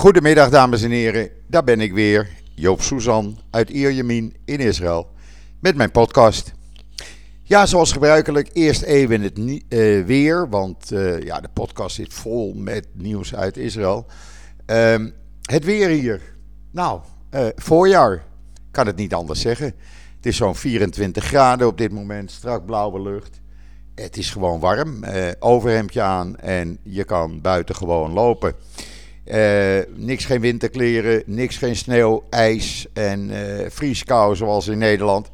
Goedemiddag dames en heren, daar ben ik weer, Joop Suzan uit Ierjemien in Israël, met mijn podcast. Ja, zoals gebruikelijk, eerst even het uh, weer, want uh, ja, de podcast zit vol met nieuws uit Israël. Uh, het weer hier, nou, uh, voorjaar, kan het niet anders zeggen. Het is zo'n 24 graden op dit moment, strak blauwe lucht. Het is gewoon warm, overhemdje aan en je kan buiten gewoon lopen. Uh, niks geen winterkleren, niks geen sneeuw, ijs en uh, vrieskou zoals in Nederland.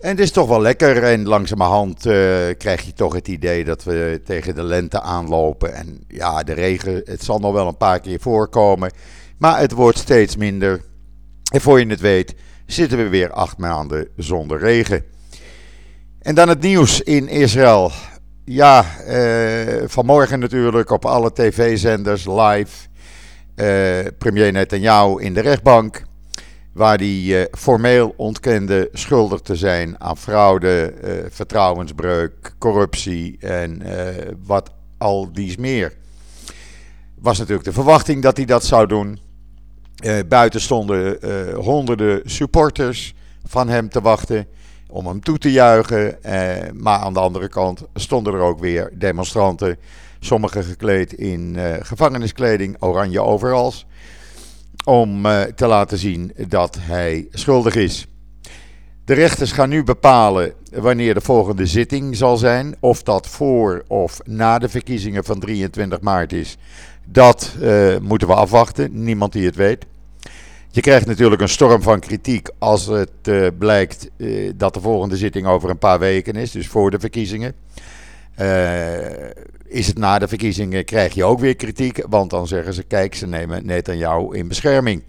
En het is toch wel lekker en langzamerhand uh, krijg je toch het idee dat we tegen de lente aanlopen. En ja, de regen, het zal nog wel een paar keer voorkomen, maar het wordt steeds minder. En voor je het weet zitten we weer acht maanden zonder regen. En dan het nieuws in Israël. Ja, uh, vanmorgen natuurlijk op alle tv-zenders live. Uh, premier Netanyahu in de rechtbank. Waar hij uh, formeel ontkende schuldig te zijn aan fraude, vertrouwensbreuk, corruptie en wat al dies meer. Was natuurlijk de verwachting dat hij dat zou doen. buiten stonden honderden supporters van hem te wachten om hem toe te juichen. Eh, maar aan de andere kant stonden er ook weer demonstranten. Sommigen gekleed in eh, gevangeniskleding, oranje overals. Om eh, te laten zien dat hij schuldig is. De rechters gaan nu bepalen wanneer de volgende zitting zal zijn. Of dat voor of na de verkiezingen van 23 maart is. Dat uh, moeten we afwachten. Niemand die het weet. Je krijgt natuurlijk een storm van kritiek als het uh, blijkt uh, dat de volgende zitting over een paar weken is, dus voor de verkiezingen. Uh, is het na de verkiezingen, krijg je ook weer kritiek, want dan zeggen ze: kijk, ze nemen net aan jou in bescherming.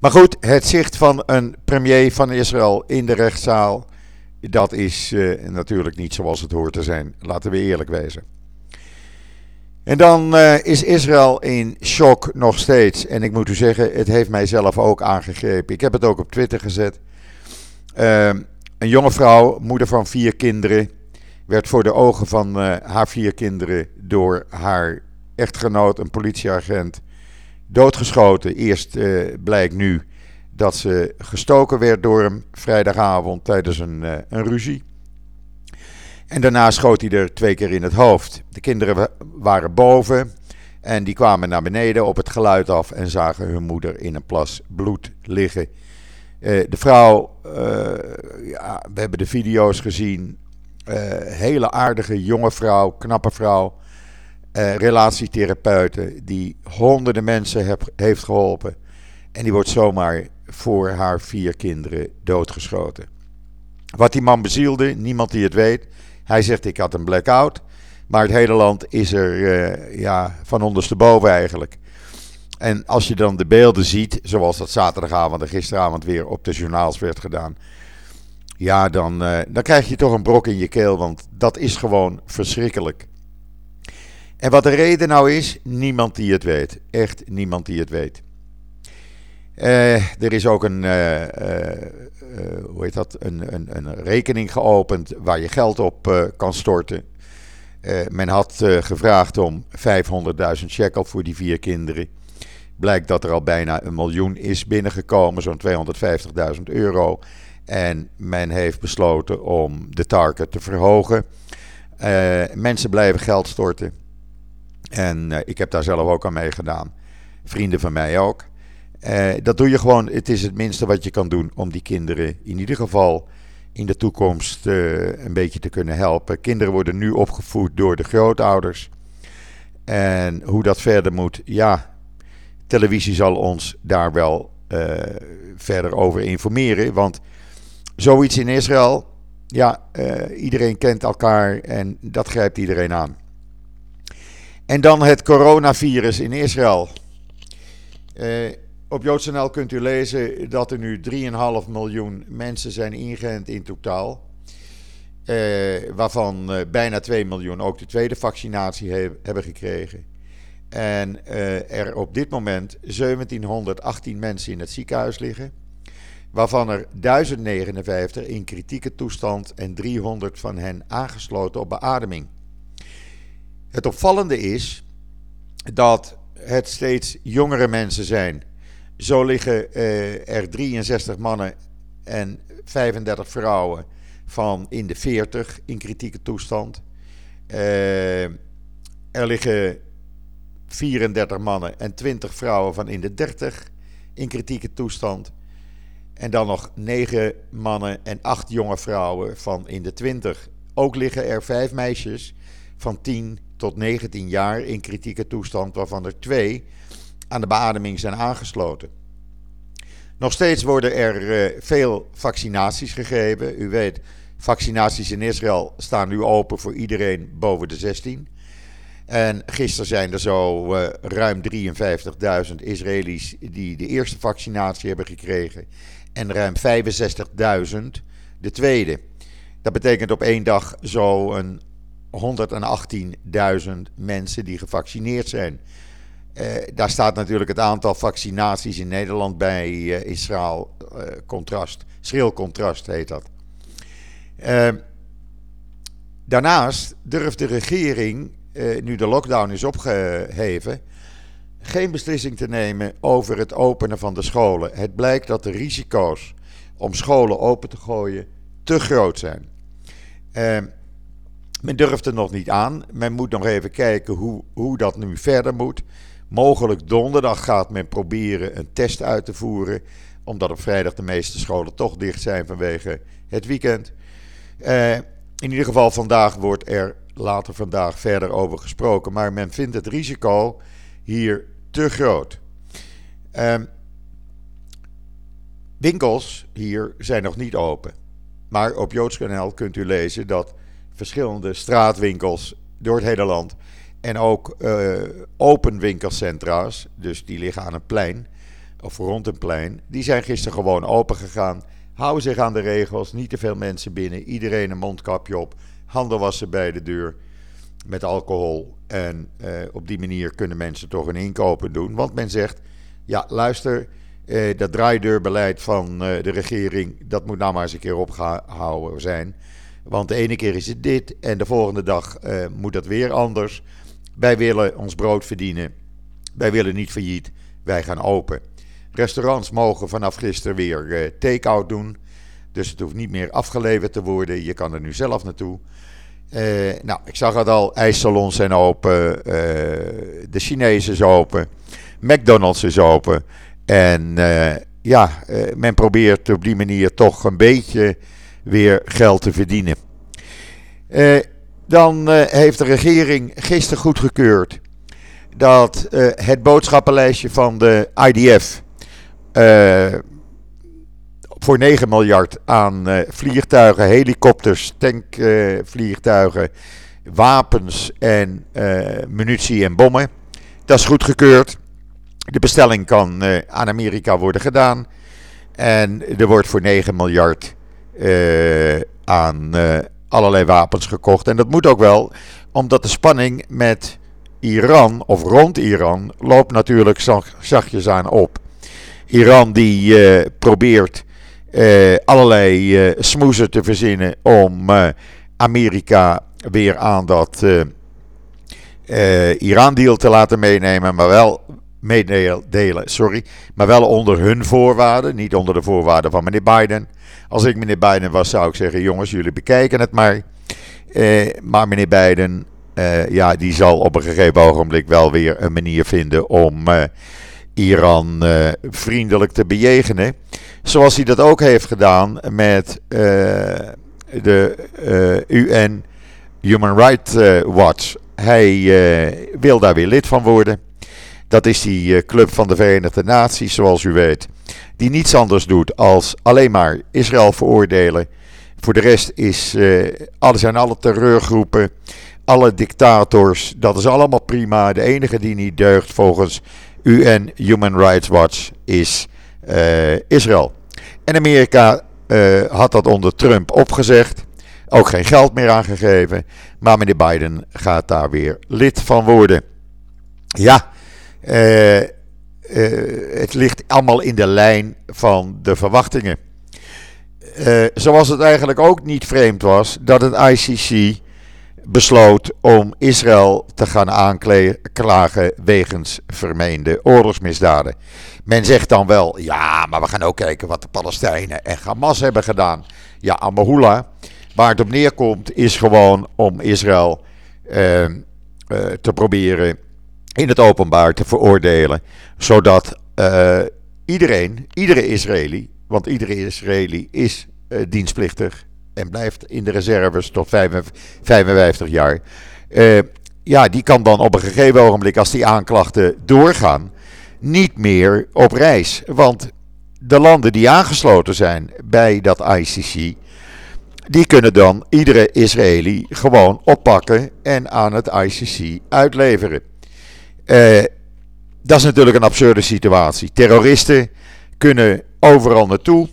Maar goed, het zicht van een premier van Israël in de rechtszaal, dat is natuurlijk niet zoals het hoort te zijn. Laten we eerlijk wezen. En dan uh, is Israël in shock nog steeds. En ik moet u zeggen, het heeft mij zelf ook aangegrepen. Ik heb het ook op Twitter gezet. Uh, een jonge vrouw, moeder van vier kinderen, werd voor de ogen van uh, haar vier kinderen door haar echtgenoot, een politieagent, doodgeschoten. Eerst blijkt nu dat ze gestoken werd door hem vrijdagavond tijdens een, een ruzie. En daarna schoot hij er twee keer in het hoofd. De kinderen waren boven en die kwamen naar beneden op het geluid af en zagen hun moeder in een plas bloed liggen. Uh, de vrouw, uh, ja, we hebben de video's gezien. Uh, hele aardige jonge vrouw, knappe vrouw. relatietherapeuten die honderden mensen heeft geholpen. En die wordt zomaar voor haar vier kinderen doodgeschoten. Wat die man bezielde, niemand die het weet. Hij zegt: Ik had een blackout. Maar het hele land is er uh, ja, van ondersteboven eigenlijk. En als je dan de beelden ziet, zoals dat zaterdagavond en gisteravond weer op de journaals werd gedaan. Ja, dan, uh, dan krijg je toch een brok in je keel, want dat is gewoon verschrikkelijk. En wat de reden nou is, niemand die het weet. Echt niemand die het weet. Uh, er is ook een, uh, uh, hoe heet dat, een, een, een, rekening geopend waar je geld op kan storten. men had gevraagd om 500.000 shekel voor die vier kinderen. Blijkt dat er al bijna een miljoen is binnengekomen, zo'n 250.000 euro. En men heeft besloten om de target te verhogen. mensen blijven geld storten. En ik heb daar zelf ook aan meegedaan. Vrienden van mij ook. Uh, dat doe je gewoon, het is het minste wat je kan doen om die kinderen in ieder geval in de toekomst uh, een beetje te kunnen helpen. Kinderen worden nu opgevoed door de grootouders. En hoe dat verder moet, ja, televisie zal ons daar wel uh, verder over informeren. Want zoiets in Israël, ja, iedereen kent elkaar en dat grijpt iedereen aan. En dan het coronavirus in Israël. Op JoodsNL kunt u lezen dat er nu 3,5 miljoen mensen zijn ingeënt in totaal. Eh, waarvan eh, bijna 2 miljoen ook de tweede vaccinatie he hebben gekregen. En eh, er op dit moment 1718 mensen in het ziekenhuis liggen. Waarvan er 1059 in kritieke toestand en 300 van hen aangesloten op beademing. Het opvallende is dat het steeds jongere mensen zijn. Zo liggen er 63 mannen en 35 vrouwen van in de 40 in kritieke toestand. er liggen 34 mannen en 20 vrouwen van in de 30 in kritieke toestand. En dan nog 9 mannen en 8 jonge vrouwen van in de 20. Ook liggen er 5 meisjes van 10 tot 19 jaar in kritieke toestand, waarvan er 2 aan de beademing zijn aangesloten. Nog steeds worden er uh, veel vaccinaties gegeven. U weet, vaccinaties in Israël staan nu open voor iedereen boven de 16. En gisteren zijn er zo uh, ruim 53.000 Israëli's die de eerste vaccinatie hebben gekregen. En ruim 65.000 de tweede. Dat betekent op één dag zo'n 118.000 mensen die gevaccineerd zijn. Uh, daar staat natuurlijk het aantal vaccinaties in Nederland bij uh, Israël contrast. Schril contrast heet dat. daarnaast durft de regering eh, nu de lockdown is opgeheven, geen beslissing te nemen over het openen van de scholen. Het blijkt dat de risico's om scholen open te gooien te groot zijn. Men durft er nog niet aan. Men moet nog even kijken hoe, hoe dat nu verder moet. Mogelijk donderdag gaat men proberen een test uit te voeren. Omdat op vrijdag de meeste scholen toch dicht zijn vanwege het weekend. Uh, in ieder geval vandaag wordt er later vandaag verder over gesproken. Maar men vindt het risico hier te groot. Um, winkels hier zijn nog niet open. Maar op Joodskanaal kunt u lezen dat verschillende straatwinkels door het hele land en ook uh, open winkelcentra's, dus die liggen aan een plein of rond een plein, die zijn gisteren gewoon open gegaan. Hou zich aan de regels, niet te veel mensen binnen, iedereen een mondkapje op handen wassen bij de deur met alcohol. En eh, op die manier kunnen mensen toch een inkopen doen. Want men zegt, ja luister, eh, dat draaideurbeleid van de regering, dat moet nou maar eens een keer opgehouden zijn. Want de ene keer is het dit en de volgende dag moet dat weer anders. Wij willen ons brood verdienen. Wij willen niet failliet. Wij gaan open. Restaurants mogen vanaf gisteren weer uh, take-out doen. Dus het hoeft niet meer afgeleverd te worden. Je kan er nu zelf naartoe. Uh, nou, ik zag het al. IJssalons zijn open. Uh, de Chinezen is open. McDonald's is open. En ja, men probeert op die manier toch een beetje weer geld te verdienen. Dan heeft de regering gisteren goedgekeurd dat het boodschappenlijstje van de IDF voor 9 miljard aan vliegtuigen, helikopters, tankvliegtuigen, wapens en munitie en bommen. Dat is goedgekeurd. De bestelling kan aan Amerika worden gedaan. En er wordt voor 9 miljard aan allerlei wapens gekocht. En dat moet ook wel, omdat de spanning met Iran of rond Iran loopt natuurlijk zachtjes aan op. Iran die probeert uh, allerlei uh, te verzinnen om Amerika weer aan dat Iran-deal te laten meenemen, maar wel meedelen, sorry, maar wel onder hun voorwaarden, niet onder de voorwaarden van meneer Biden. Als ik meneer Biden was, zou ik zeggen: jongens, jullie bekijken het maar. maar meneer Biden, ja, die zal op een gegeven ogenblik wel weer een manier vinden om Iran vriendelijk te bejegenen. Zoals hij dat ook heeft gedaan met uh, de uh, UN Human Rights eh, Watch. Hij wil daar weer lid van worden. Dat is die club van de Verenigde Naties, zoals u weet. Die niets anders doet als alleen maar Israël veroordelen. Voor de rest is, alle, zijn alle terreurgroepen, alle dictators, dat is allemaal prima. De enige die niet deugt volgens UN Human Rights Watch is uh, Israël. En Amerika had dat onder Trump opgezegd. Ook geen geld meer aangegeven. Maar meneer Biden gaat daar weer lid van worden. Ja, uh, uh, het ligt allemaal in de lijn van de verwachtingen. zoals het eigenlijk ook niet vreemd was dat het ICC besloot om Israël te gaan aanklagen wegens vermeende oorlogsmisdaden. Men zegt dan wel, ja, maar we gaan ook kijken wat de Palestijnen en Hamas hebben gedaan. Ja, Amahula. Waar het op neerkomt is gewoon om Israël uh, uh, te proberen in het openbaar te veroordelen. Zodat uh, iedereen, iedere Israëli, want iedere Israëli is dienstplichtig en blijft in de reserves tot 55 jaar. ja, die kan dan op een gegeven ogenblik, als die aanklachten doorgaan, niet meer op reis. Want de landen die aangesloten zijn bij dat ICC, die kunnen dan iedere Israëli gewoon oppakken en aan het ICC uitleveren. Uh, dat is natuurlijk een absurde situatie. Terroristen kunnen overal naartoe,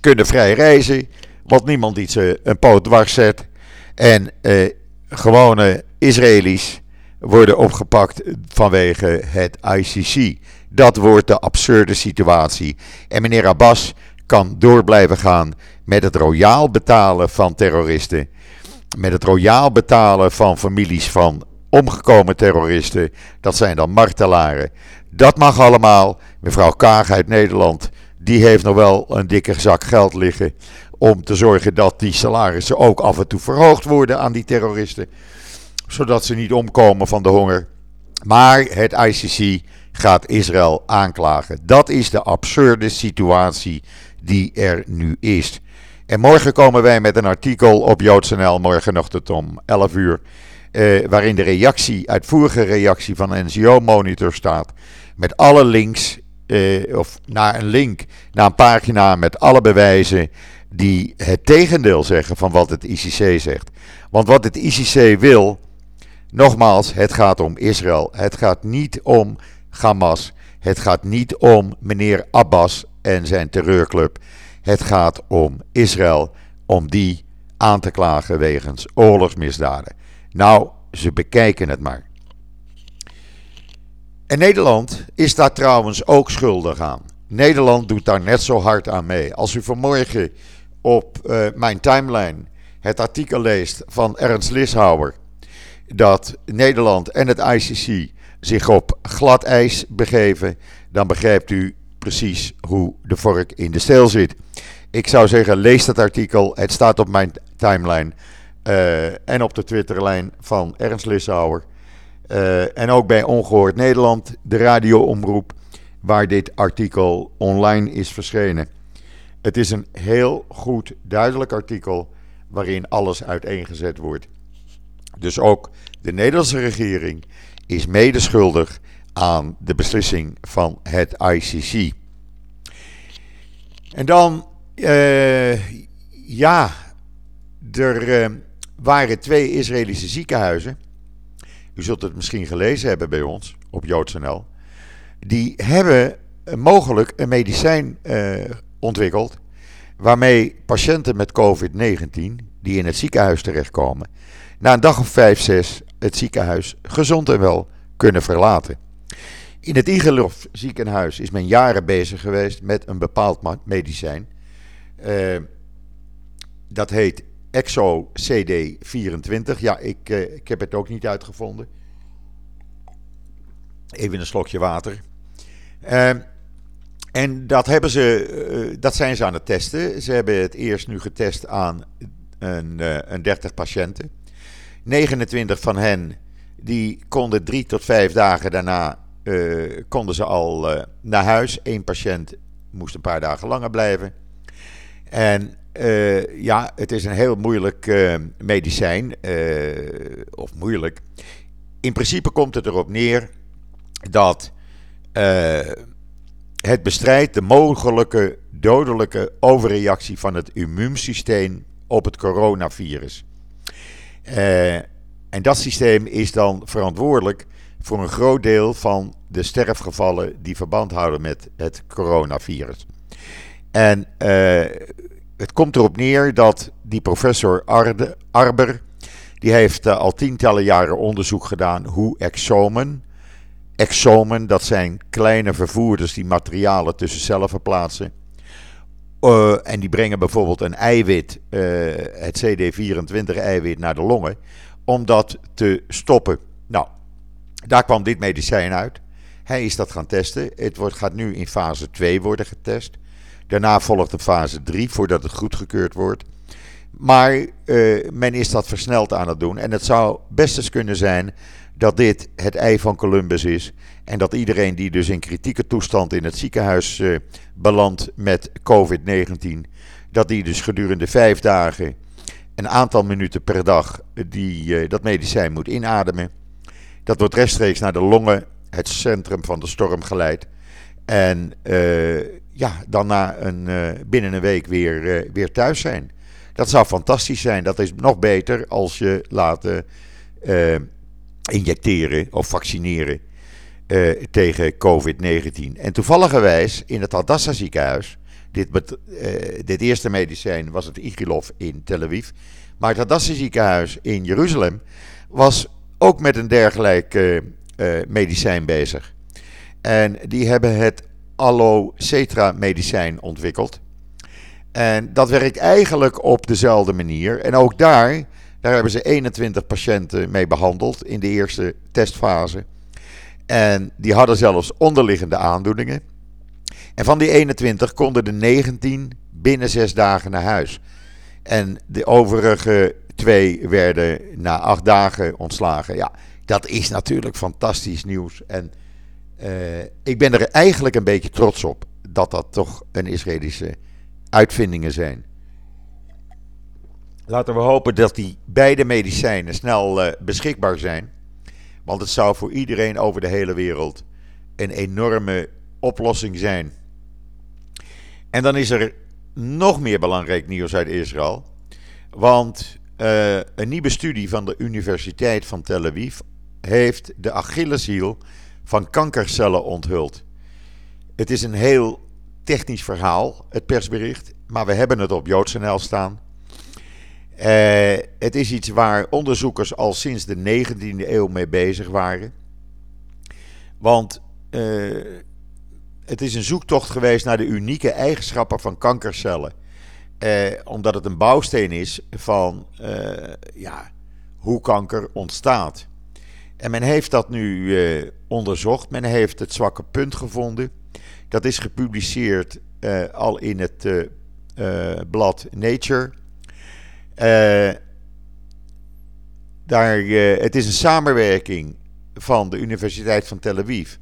kunnen vrij reizen, want niemand iets een poot dwars zet. En uh, gewone Israëli's worden opgepakt vanwege het ICC. Dat wordt de absurde situatie. En meneer Abbas kan door blijven gaan met het royaal betalen van terroristen. Met het royaal betalen van families van omgekomen terroristen. Dat zijn dan martelaren. Dat mag allemaal. Mevrouw Kaag uit Nederland, die heeft nog wel een dikke zak geld liggen. Om te zorgen dat die salarissen ook af en toe verhoogd worden aan die terroristen zodat ze niet omkomen van de honger. Maar het ICC gaat Israël aanklagen. Dat is de absurde situatie die er nu is. En morgen komen wij met een artikel op JoodsNL, morgenochtend om 11 uur. Eh, waarin de reactie, uitvoerige reactie van NGO Monitor staat. Met alle links, eh, of naar een link, naar een pagina met alle bewijzen die het tegendeel zeggen van wat het ICC zegt. Want wat het ICC wil, Nogmaals, het gaat om Israël. Het gaat niet om Hamas. Het gaat niet om meneer Abbas en zijn terreurclub. Het gaat om Israël, om die aan te klagen wegens oorlogsmisdaden. Nou, ze bekijken het maar. En Nederland is daar trouwens ook schuldig aan. Nederland doet daar net zo hard aan mee. Als u vanmorgen op uh, mijn timeline het artikel leest van Ernst Lishauer dat Nederland en het ICC zich op glad ijs begeven, dan begrijpt u precies hoe de vork in de steel zit. Ik zou zeggen, lees dat artikel. Het staat op mijn timeline uh, en op de Twitterlijn van Ernst Lissauer. Uh, en ook bij Ongehoord Nederland, de radioomroep, waar dit artikel online is verschenen. Het is een heel goed, duidelijk artikel waarin alles uiteengezet wordt. Dus ook de Nederlandse regering is medeschuldig aan de beslissing van het ICC. En dan, uh, ja, er waren twee Israëlische ziekenhuizen. U zult het misschien gelezen hebben bij ons op JoodsNL. Die hebben mogelijk een medicijn uh, ontwikkeld. Waarmee patiënten met COVID-19 die in het ziekenhuis terechtkomen na een dag of vijf, zes het ziekenhuis gezond en wel kunnen verlaten. In het Igelov ziekenhuis is men jaren bezig geweest met een bepaald medicijn. Uh, dat heet Exo CD24. Ja, ik, uh, ik heb het ook niet uitgevonden. Even een slokje water. Uh, en dat, hebben ze, dat zijn ze aan het testen. Ze hebben het eerst nu getest aan een, een 30 patiënten. 29 van hen die konden drie tot vijf dagen daarna konden ze al naar huis. Eén patiënt moest een paar dagen langer blijven. En uh, ja, het is een heel moeilijk medicijn. of moeilijk. In principe komt het erop neer dat het bestrijdt de mogelijke dodelijke overreactie van het immuunsysteem op het coronavirus. En dat systeem is dan verantwoordelijk voor een groot deel van de sterfgevallen die verband houden met het coronavirus. En het komt erop neer dat die professor Arde, Arber, die heeft uh, al tientallen jaren onderzoek gedaan hoe exomen, exomen, dat zijn kleine vervoerders die materialen tussen cellen verplaatsen, en die brengen bijvoorbeeld een eiwit, het CD24-eiwit, naar de longen, om dat te stoppen. Nou, daar kwam dit medicijn uit. Hij is dat gaan testen. Het wordt, gaat nu in fase 2 worden getest. Daarna volgt de fase 3 voordat het goedgekeurd wordt. Maar uh, men is dat versneld aan het doen. En het zou best eens kunnen zijn dat dit het ei van Columbus is. En dat iedereen die dus in kritieke toestand in het ziekenhuis uh, belandt met COVID-19, dat die dus gedurende vijf dagen een aantal minuten per dag die, uh, dat medicijn moet inademen. Dat wordt rechtstreeks naar de longen, het centrum van de storm geleid. En ja, dan na een, binnen een week weer, weer thuis zijn. Dat zou fantastisch zijn. Dat is nog beter als je laten uh, injecteren of vaccineren tegen COVID-19. En toevalligerwijs in het Hadassah ziekenhuis, dit, dit eerste medicijn was het Igilov in Tel Aviv, maar het Hadassah ziekenhuis in Jeruzalem was ook met een dergelijk medicijn bezig. En die hebben het Allocetra medicijn ontwikkeld. En dat werkt eigenlijk op dezelfde manier. En ook daar, daar hebben ze 21 patiënten mee behandeld in de eerste testfase. En die hadden zelfs onderliggende aandoeningen. En van die 21 konden de 19 binnen zes dagen naar huis. En de overige twee werden na acht dagen ontslagen. Ja, dat is natuurlijk fantastisch nieuws. En uh, ik ben er eigenlijk een beetje trots op dat dat toch een Israëlische uitvindingen zijn. Laten we hopen dat die beide medicijnen snel uh, beschikbaar zijn. Want het zou voor iedereen over de hele wereld een enorme oplossing zijn. En dan is er nog meer belangrijk nieuws uit Israël. Want uh, een nieuwe studie van de Universiteit van Tel Aviv heeft de Achilleshiel van kankercellen onthuld. Het is een heel technisch verhaal, het persbericht, maar we hebben het op JoodsNL staan. Uh, het is iets waar onderzoekers al sinds de 19e eeuw mee bezig waren. Want uh, het is een zoektocht geweest naar de unieke eigenschappen van kankercellen. Uh, omdat het een bouwsteen is van ja, hoe kanker ontstaat. En men heeft dat nu onderzocht. Men heeft het zwakke punt gevonden. Dat is gepubliceerd uh, al in het uh, blad Nature. daar, het is een samenwerking van de Universiteit van Tel Aviv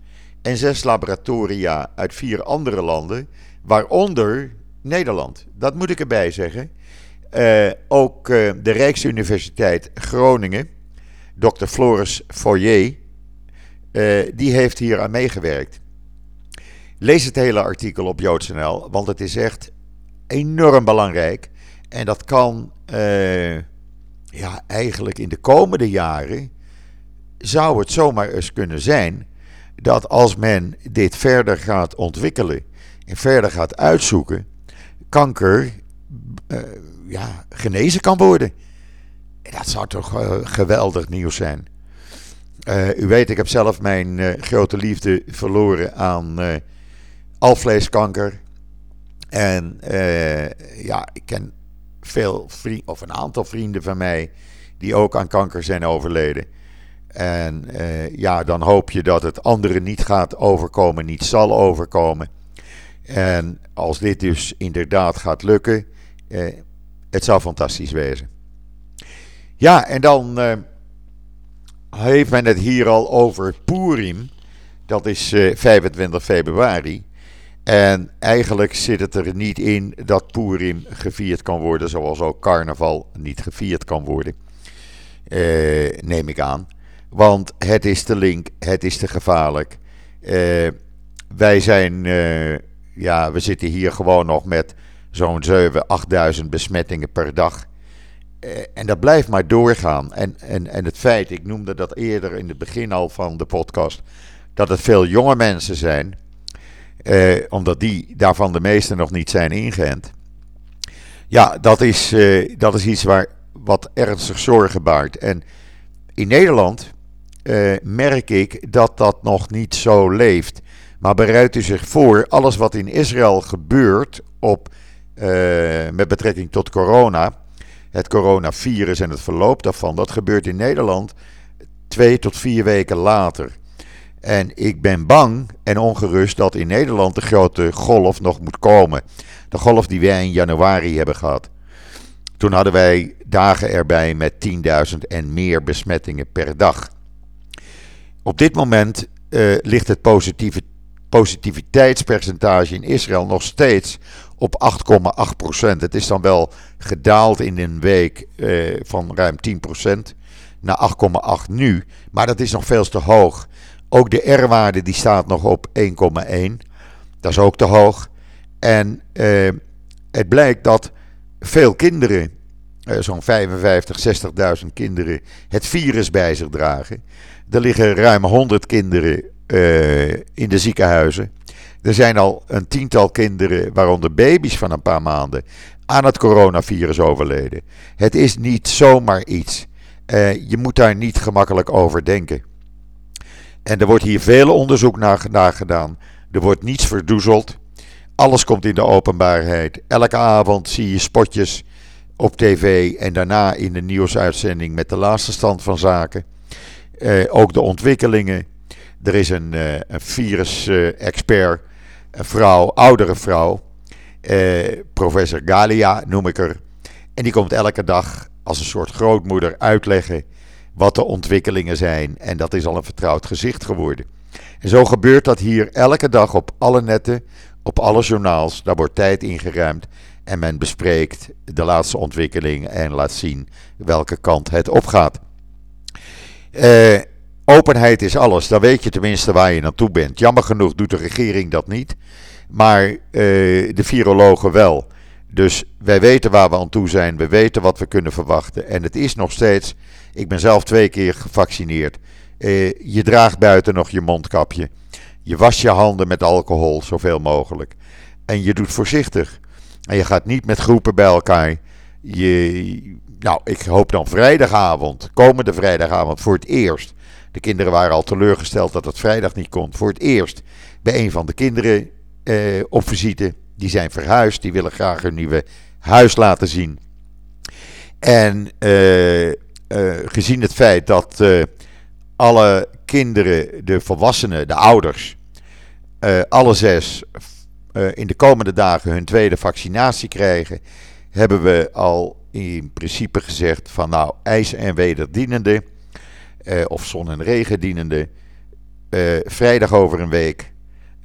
en zes laboratoria uit vier andere landen, waaronder Nederland. Dat moet ik erbij zeggen. ook de Rijksuniversiteit Groningen, Dr. Floris Foyer, die heeft hier aan meegewerkt. Lees het hele artikel op JoodsNL, want het is echt enorm belangrijk. En dat kan uh, ja, eigenlijk in de komende jaren zou het zomaar eens kunnen zijn dat als men dit verder gaat ontwikkelen en verder gaat uitzoeken, kanker uh, ja, genezen kan worden. Dat zou toch uh, geweldig nieuws zijn. u weet, ik heb zelf mijn grote liefde verloren aan alvleeskanker. En ja, ik ken veel vrienden, of een aantal vrienden van mij, die ook aan kanker zijn overleden. En ja, dan hoop je dat het anderen niet gaat overkomen, niet zal overkomen. En als dit dus inderdaad gaat lukken, het zou fantastisch wezen. Ja, en dan heeft men het hier al over Purim. Dat is 25 februari. En eigenlijk zit het er niet in dat Purim gevierd kan worden, zoals ook carnaval niet gevierd kan worden. Eh, neem ik aan. Want het is te link, het is te gevaarlijk. Eh, wij zijn, ja, we zitten hier gewoon nog met zo'n 7.000, 8.000 besmettingen per dag. Uh, en dat blijft maar doorgaan. En, en, en het feit, ik noemde dat eerder in het begin al van de podcast, dat het veel jonge mensen zijn eh, omdat die daarvan de meeste nog niet zijn ingeënt. Ja, dat is, eh, dat is iets waar wat ernstig zorgen baart. En in Nederland eh, merk ik dat dat nog niet zo leeft. Maar bereidt u zich voor, alles wat in Israël gebeurt op met betrekking tot corona, het coronavirus en het verloop daarvan, dat gebeurt in Nederland twee tot vier weken later. En ik ben bang en ongerust dat in Nederland de grote golf nog moet komen. De golf die wij in januari hebben gehad. Toen hadden wij dagen erbij met 10.000 en meer besmettingen per dag. Op dit moment uh, ligt het positieve, positiviteitspercentage in Israël nog steeds op 8,8%. Het is dan wel gedaald in een week uh, van ruim 10% naar 8,8 nu. Maar dat is nog veel te hoog. Ook de R-waarde die staat nog op 1,1. Dat is ook te hoog. En uh, het blijkt dat veel kinderen, uh, zo'n 55, 60.000 kinderen, het virus bij zich dragen. Er liggen ruim 100 kinderen in de ziekenhuizen. Er zijn al een tiental kinderen, waaronder baby's van een paar maanden, aan het coronavirus overleden. Het is niet zomaar iets. Uh, je moet daar niet gemakkelijk over denken. En er wordt hier veel onderzoek naar, gedaan. Er wordt niets verdoezeld. Alles komt in de openbaarheid. Elke avond zie je spotjes op tv en daarna in de nieuwsuitzending met de laatste stand van zaken. Uh, ook de ontwikkelingen. Er is een, uh, een virus-expert, een vrouw, oudere vrouw, uh, professor Galia noem ik haar. En die komt elke dag als een soort grootmoeder uitleggen wat de ontwikkelingen zijn. En dat is al een vertrouwd gezicht geworden. En zo gebeurt dat hier elke dag op alle netten, op alle journaals. Daar wordt tijd ingeruimd en men bespreekt de laatste ontwikkelingen en laat zien welke kant het opgaat. Uh, openheid is alles, dan weet je tenminste waar je naartoe bent. Jammer genoeg doet de regering dat niet, maar uh, de virologen wel. Dus wij weten waar we aan toe zijn, we weten wat we kunnen verwachten. En het is nog steeds, ik ben zelf twee keer gevaccineerd. Uh, je draagt buiten nog je mondkapje. Je was je handen met alcohol zoveel mogelijk. En je doet voorzichtig. En je gaat niet met groepen bij elkaar. Je, nou, ik hoop dan vrijdagavond, komende vrijdagavond voor het eerst. De kinderen waren al teleurgesteld dat het vrijdag niet kon. Voor het eerst bij een van de kinderen eh, op visite. Die zijn verhuisd, die willen graag hun nieuwe huis laten zien. En uh, uh, gezien het feit dat alle kinderen, de volwassenen, de ouders, alle zes in de komende dagen hun tweede vaccinatie krijgen, hebben we al in principe gezegd van nou ijs- en wederdienende, of zon- en regendienende, vrijdag over een week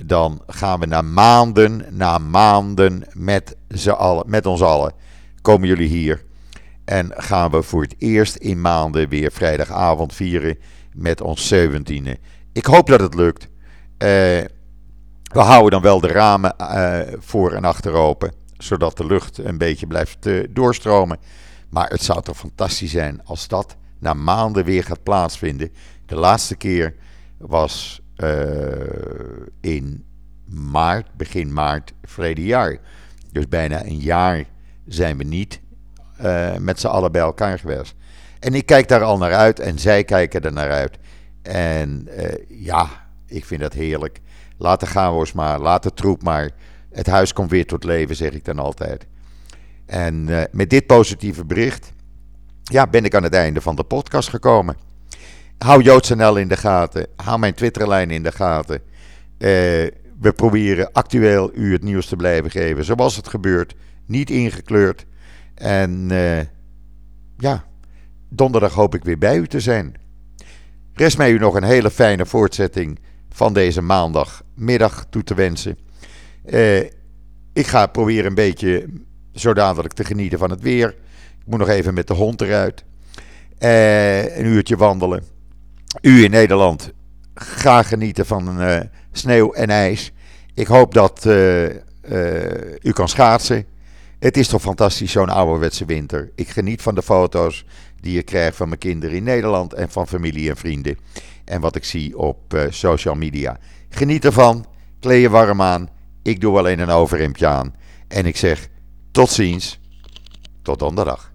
dan gaan we na maanden, na maanden met, ze allen, met ons allen, komen jullie hier. En gaan we voor het eerst in maanden weer vrijdagavond vieren met ons zeventiende. Ik hoop dat het lukt. Uh, we houden dan wel de ramen voor en achter open, zodat de lucht een beetje blijft doorstromen. Maar het zou toch fantastisch zijn als dat na maanden weer gaat plaatsvinden. De laatste keer was uh, in maart, begin maart verleden jaar. Dus bijna een jaar zijn we niet uh, met z'n allen bij elkaar geweest. En ik kijk daar al naar uit en zij kijken er naar uit. En uh, ja, ik vind dat heerlijk. Laat de chaos maar, laat de troep maar. Het huis komt weer tot leven, zeg ik dan altijd. En met dit positieve bericht ja, ben ik aan het einde van de podcast gekomen. Hou JoodsNL in de gaten. Hou mijn Twitterlijn in de gaten. Uh, we proberen actueel u het nieuws te blijven geven zoals het gebeurt. Niet ingekleurd. En uh, ja, donderdag hoop ik weer bij u te zijn. Rest mij u nog een hele fijne voortzetting van deze maandagmiddag toe te wensen. Uh, ik ga proberen een beetje zo dadelijk te genieten van het weer. Moet nog even met de hond eruit. Uh, een uurtje wandelen u in Nederland ga genieten van uh, sneeuw en ijs. Ik hoop dat uh, u kan schaatsen. Het is toch fantastisch, zo'n ouderwetse winter. Ik geniet van de foto's die ik krijg van mijn kinderen in Nederland en van familie en vrienden. En wat ik zie op social media. Geniet ervan, kleed je warm aan. Ik doe alleen een overhemdje aan. En ik zeg tot ziens, tot donderdag.